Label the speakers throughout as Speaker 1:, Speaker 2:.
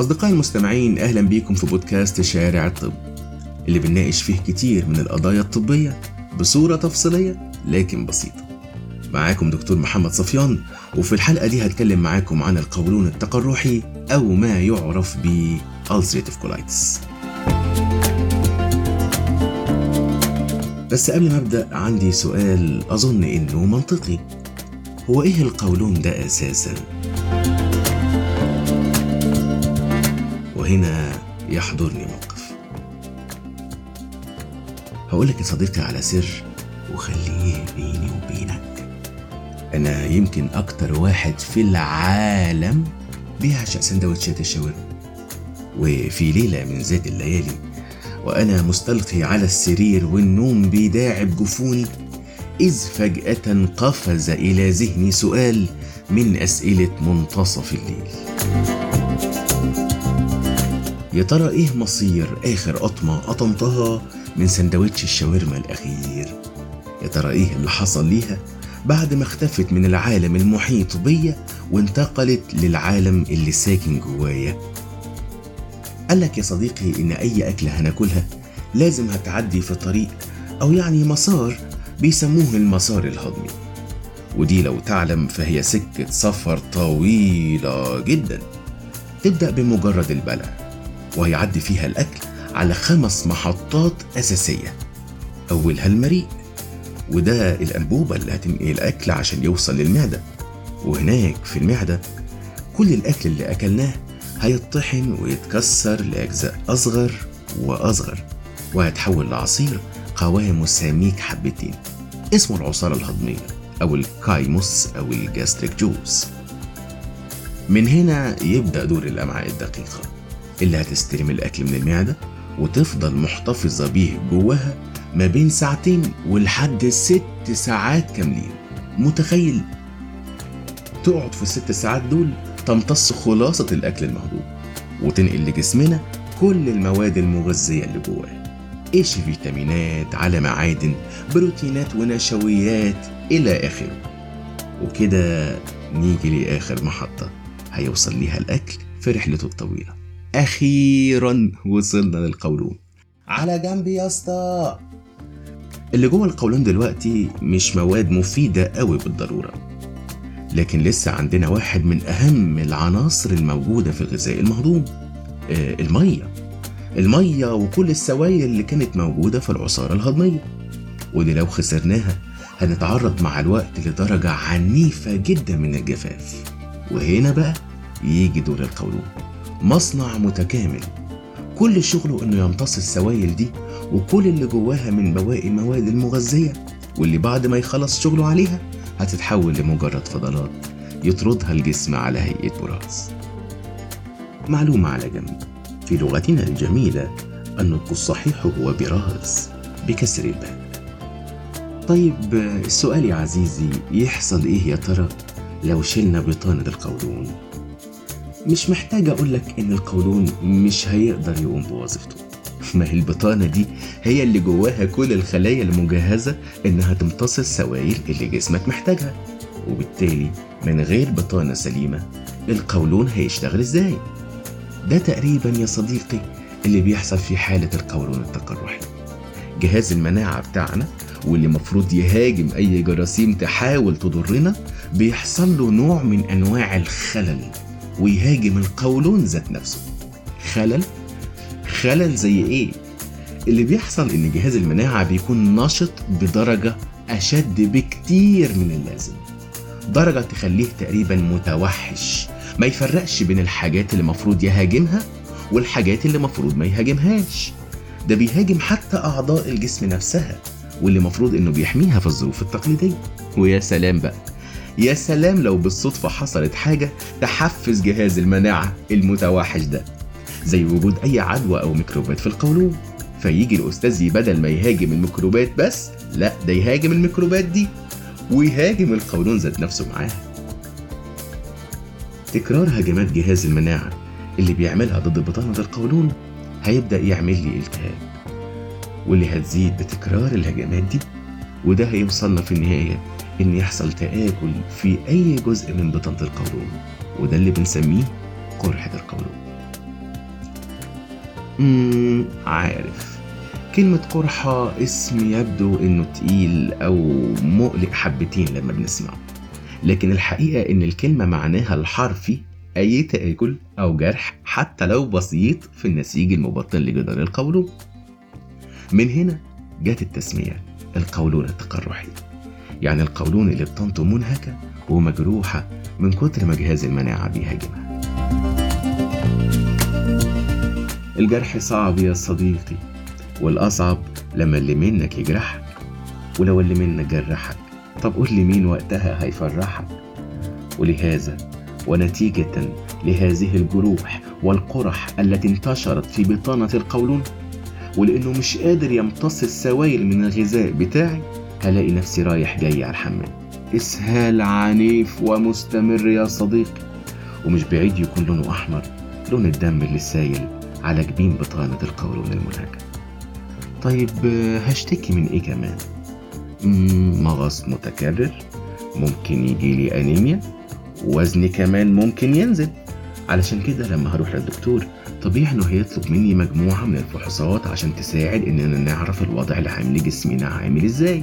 Speaker 1: أصدقائي المستمعين أهلا بيكم في بودكاست شارع الطب اللي بنناقش فيه كتير من القضايا الطبية بصورة تفصيلية لكن بسيطة. معاكم دكتور محمد صفيان وفي الحلقة دي هتكلم معاكم عن القولون التقرحي أو ما يعرف ب ulcerative colitis. بس قبل ما أبدأ عندي سؤال أظن إنه منطقي. هو إيه القولون ده أساساً؟ وهنا يحضرني موقف. هقولك يا صديقي على سر وخليه بيني وبينك. أنا يمكن أكتر واحد في العالم بيعشق سندوتشات الشاورما. وفي ليلة من ذات الليالي وأنا مستلقي على السرير والنوم بيداعب جفوني إذ فجأة قفز إلى ذهني سؤال من أسئلة منتصف الليل. يا ترى إيه مصير آخر قطمة قطمتها من سندوتش الشاورما الأخير؟ يا ترى إيه اللي حصل ليها بعد ما اختفت من العالم المحيط بيا وانتقلت للعالم اللي ساكن جوايا؟ قالك يا صديقي إن أي أكلة هناكلها لازم هتعدي في طريق أو يعني مسار بيسموه المسار الهضمي. ودي لو تعلم فهي سكة سفر طويلة جدا. تبدأ بمجرد البلع وهيعدي فيها الأكل على خمس محطات أساسية. أولها المريء وده الأنبوبة اللي هتنقل الأكل عشان يوصل للمعدة. وهناك في المعدة كل الأكل اللي أكلناه هيطحن ويتكسر لأجزاء أصغر وأصغر وهيتحول لعصير قوامه سميك حبتين. اسمه العصارة الهضمية أو الكايموس أو ال gastric juice من هنا يبدأ دور الأمعاء الدقيقة. اللي هتستلم الأكل من المعدة وتفضل محتفظة بيه جواها ما بين ساعتين ولحد ست ساعات كاملين. متخيل؟ تقعد في الست ساعات دول تمتص خلاصة الأكل المهضوم وتنقل لجسمنا كل المواد المغذية اللي جواه. إيش فيتامينات على معادن بروتينات ونشويات إلى آخره. وكده نيجي لآخر محطة هيوصل ليها الأكل في رحلته الطويلة. أخيرا وصلنا للقولون على جنب يا أسطى. اللي جوه القولون دلوقتي مش مواد مفيدة قوي بالضرورة. لكن لسه عندنا واحد من أهم العناصر الموجودة في الغذاء المهضوم آه المية. المية وكل السوائل اللي كانت موجودة في العصارة الهضمية. ودي لو خسرناها هنتعرض مع الوقت لدرجة عنيفة جدا من الجفاف. وهنا بقى يجي دور القولون. مصنع متكامل. كل شغله إنه يمتص السوائل دي وكل اللي جواها من بواقي المواد المغذية واللي بعد ما يخلص شغله عليها هتتحول لمجرد فضلات يطردها الجسم على هيئة براز. معلومة على جنب. في لغتنا الجميلة النطق الصحيح هو براز بكسر الباء. طيب السؤال يا عزيزي يحصل إيه يا ترى لو شلنا بطانة القولون؟ مش محتاج أقولك إن القولون مش هيقدر يقوم بوظيفته. ما هي البطانة دي هي اللي جواها كل الخلايا المجهزة إنها تمتص السوائل اللي جسمك محتاجها. وبالتالي من غير بطانة سليمة القولون هيشتغل إزاي؟ ده تقريبا يا صديقي اللي بيحصل في حالة القولون التقرحي. جهاز المناعة بتاعنا واللي مفروض يهاجم أي جراثيم تحاول تضرنا بيحصل له نوع من أنواع الخلل. ويهاجم القولون ذات نفسه. خلل؟ خلل زي إيه؟ اللي بيحصل إن جهاز المناعة بيكون نشط بدرجة أشد بكتير من اللازم. درجة تخليه تقريبا متوحش. ما يفرقش بين الحاجات اللي مفروض يهاجمها والحاجات اللي مفروض ما يهاجمهاش. ده بيهاجم حتى أعضاء الجسم نفسها واللي مفروض إنه بيحميها في الظروف التقليدية. ويا سلام بقى. يا سلام لو بالصدفة حصلت حاجة تحفز جهاز المناعة المتوحش ده زي وجود أي عدوى أو ميكروبات في القولون. فيجي الأستاذ بدل ما يهاجم الميكروبات بس لا ده يهاجم الميكروبات دي ويهاجم القولون ذات نفسه معاها تكرار هجمات جهاز المناعة اللي بيعملها ضد بطانة القولون هيبدأ يعمل لي التهاب. واللي هتزيد بتكرار الهجمات دي وده هيوصلنا في النهاية إن يحصل تآكل في أي جزء من بطانة القولون وده اللي بنسميه قرحة القولون. امم عارف. كلمة قرحة اسم يبدو إنه تقيل أو مقلق حبتين لما بنسمعه. لكن الحقيقة إن الكلمة معناها الحرفي أي تآكل أو جرح حتى لو بسيط في النسيج المبطن لجدار القولون. من هنا جت التسمية القولون التقرحي. يعني القولون اللي بتنطو منهكة ومجروحة من كتر ما جهاز المناعة بيهاجمها. الجرح صعب يا صديقي والأصعب لما اللي منك يجرحك ولو اللي منك جرحك. طب قول لي مين وقتها هيفرحك؟ ولهذا ونتيجة لهذه الجروح والقرح التي انتشرت في بطانة القولون ولأنه مش قادر يمتص السوائل من الغذاء بتاعي هلاقي نفسي رايح جاي على الحمام إسهال عنيف ومستمر يا صديقي ومش بعيد يكون لونه أحمر لون الدم اللي سايل على جبين بطانة القولون المنهكة طيب هشتكي من إيه كمان؟ مغص متكرر ممكن يجيلي أنيميا وزني كمان ممكن ينزل. علشان كده لما هروح للدكتور طبيعي إنه هيطلب مني مجموعة من الفحوصات عشان تساعد إننا نعرف الوضع العام لجسمنا عامل إزاي.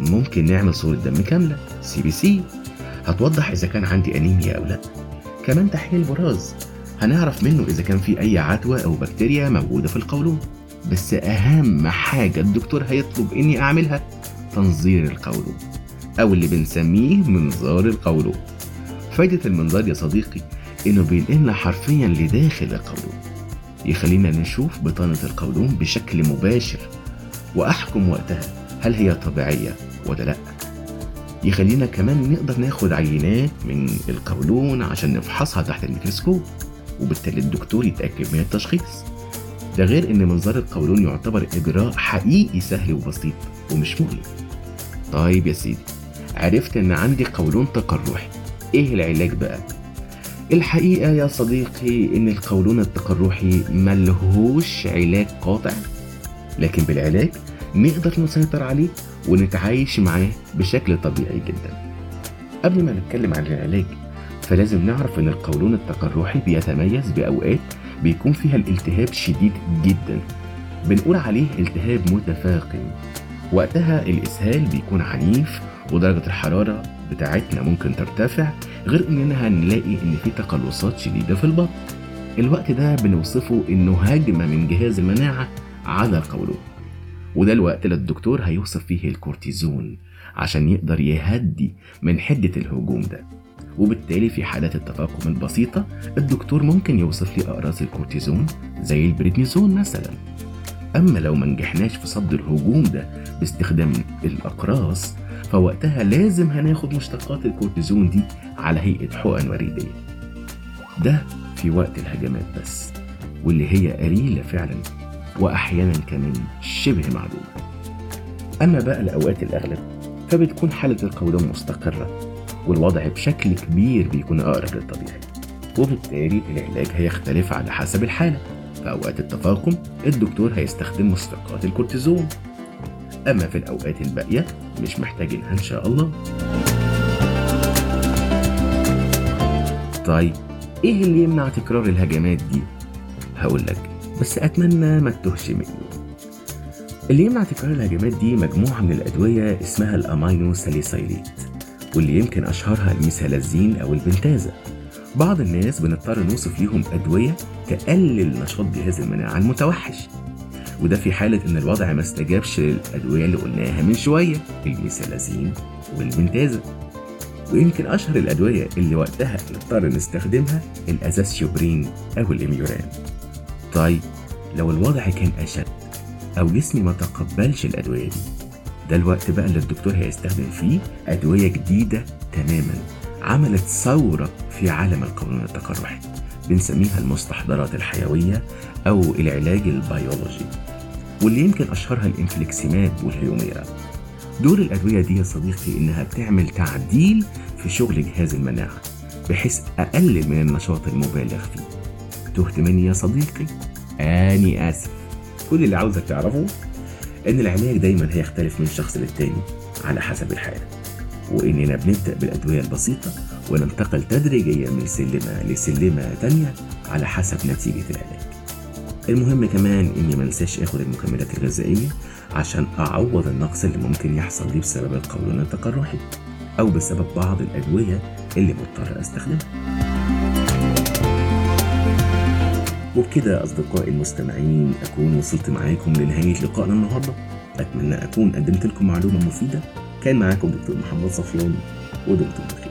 Speaker 1: ممكن نعمل صورة دم كاملة. CBC هتوضح إذا كان عندي أنيميا أو لا. كمان تحليل براز هنعرف منه إذا كان في أي عدوى أو بكتيريا موجودة في القولون. بس أهم حاجة الدكتور هيطلب إني أعملها تنظير القولون أو اللي بنسميه منظار القولون. فايدة المنظار يا صديقي إنه بينقلنا حرفيا لداخل القولون. يخلينا نشوف بطانة القولون بشكل مباشر وأحكم وقتها. هل هي طبيعية ولا لأ؟ يخلينا كمان نقدر ناخد عينات من القولون عشان نفحصها تحت الميكروسكوب وبالتالي الدكتور يتأكد من التشخيص. ده غير إن منظار القولون يعتبر إجراء حقيقي سهل وبسيط ومش مؤلم طيب يا سيدي عرفت إن عندي قولون تقرحي. إيه العلاج بقى؟ الحقيقة يا صديقي إن القولون التقرحي ملهوش علاج قاطع. لكن بالعلاج نقدر نسيطر عليه ونتعايش معاه بشكل طبيعي جدا. قبل ما نتكلم عن العلاج فلازم نعرف إن القولون التقرحي بيتميز بأوقات بيكون فيها الالتهاب شديد جدا. بنقول عليه التهاب متفاقم. وقتها الإسهال بيكون عنيف ودرجة الحرارة بتاعتنا ممكن ترتفع غير إننا هنلاقي إن في تقلصات شديدة في البطن. الوقت ده بنوصفه إنه هجمة من جهاز المناعة على القولون. وده الوقت اللي الدكتور هيوصف فيه الكورتيزون عشان يقدر يهدي من حدة الهجوم ده. وبالتالي في حالات التفاقم البسيطة الدكتور ممكن يوصف لي أقراص الكورتيزون زي البريدنيزون مثلا. أما لو ما نجحناش في صد الهجوم ده باستخدام الأقراص فوقتها لازم هناخد مشتقات الكورتيزون دي على هيئة حقن وريدية. ده في وقت الهجمات بس واللي هي قليلة فعلا. وأحيانا كمان شبه معدومة أما بقى الأوقات الأغلب فبتكون حالة القولون مستقرة والوضع بشكل كبير بيكون أقرب للطبيعي وبالتالي العلاج هيختلف على حسب الحالة. في أوقات التفاقم الدكتور هيستخدم مشتقات الكورتيزون. أما في الأوقات الباقية مش محتاجينها إن شاء الله. طيب إيه اللي يمنع تكرار الهجمات دي؟ هقول لك بس أتمنى ما تتوهش مني. اللي يمنع تكرار الهجمات دي مجموعة من الأدوية اسمها ال aminosalicylate واللي يمكن أشهرها الميثالازين أو البنتازا بعض الناس بنضطر نوصف ليهم أدوية تقلل نشاط جهاز المناعة المتوحش. وده في حالة إن الوضع ما استجابش للأدوية اللي قلناها من شوية الميثالازين والبنتازا ويمكن أشهر الأدوية اللي وقتها نضطر نستخدمها الأزاسيوبرين أو الإميوران. طيب لو الوضع كان أشد أو جسمي ما تقبلش الأدوية دي. ده الوقت بقى اللي الدكتور هيستخدم فيه أدوية جديدة تماما عملت ثورة في عالم القولون التقرحي بنسميها المستحضرات الحيوية أو العلاج البيولوجي واللي يمكن أشهرها الإنفليكسيماب والهيوميرا. دور الأدوية دي يا صديقي إنها بتعمل تعديل في شغل جهاز المناعة بحيث أقلل من النشاط المبالغ فيه. تهت مني يا صديقي. أني آسف. كل اللي عاوزك تعرفه إن العلاج دايما هيختلف من شخص للتاني على حسب الحالة وإننا بنبدأ بالأدوية البسيطة وننتقل تدريجيا من سلمة لسلمة تانية على حسب نتيجة العلاج. المهم كمان إني منساش آخد المكملات الغذائية عشان أعوض النقص اللي ممكن يحصل لي بسبب القولون التقرحي أو بسبب بعض الأدوية اللي مضطر أستخدمها. وبكده أصدقائي المستمعين أكون وصلت معاكم لنهاية لقائنا النهاردة. أتمنى أكون قدمت لكم معلومة مفيدة. كان معاكم دكتور محمد صفوان ودمتم بخير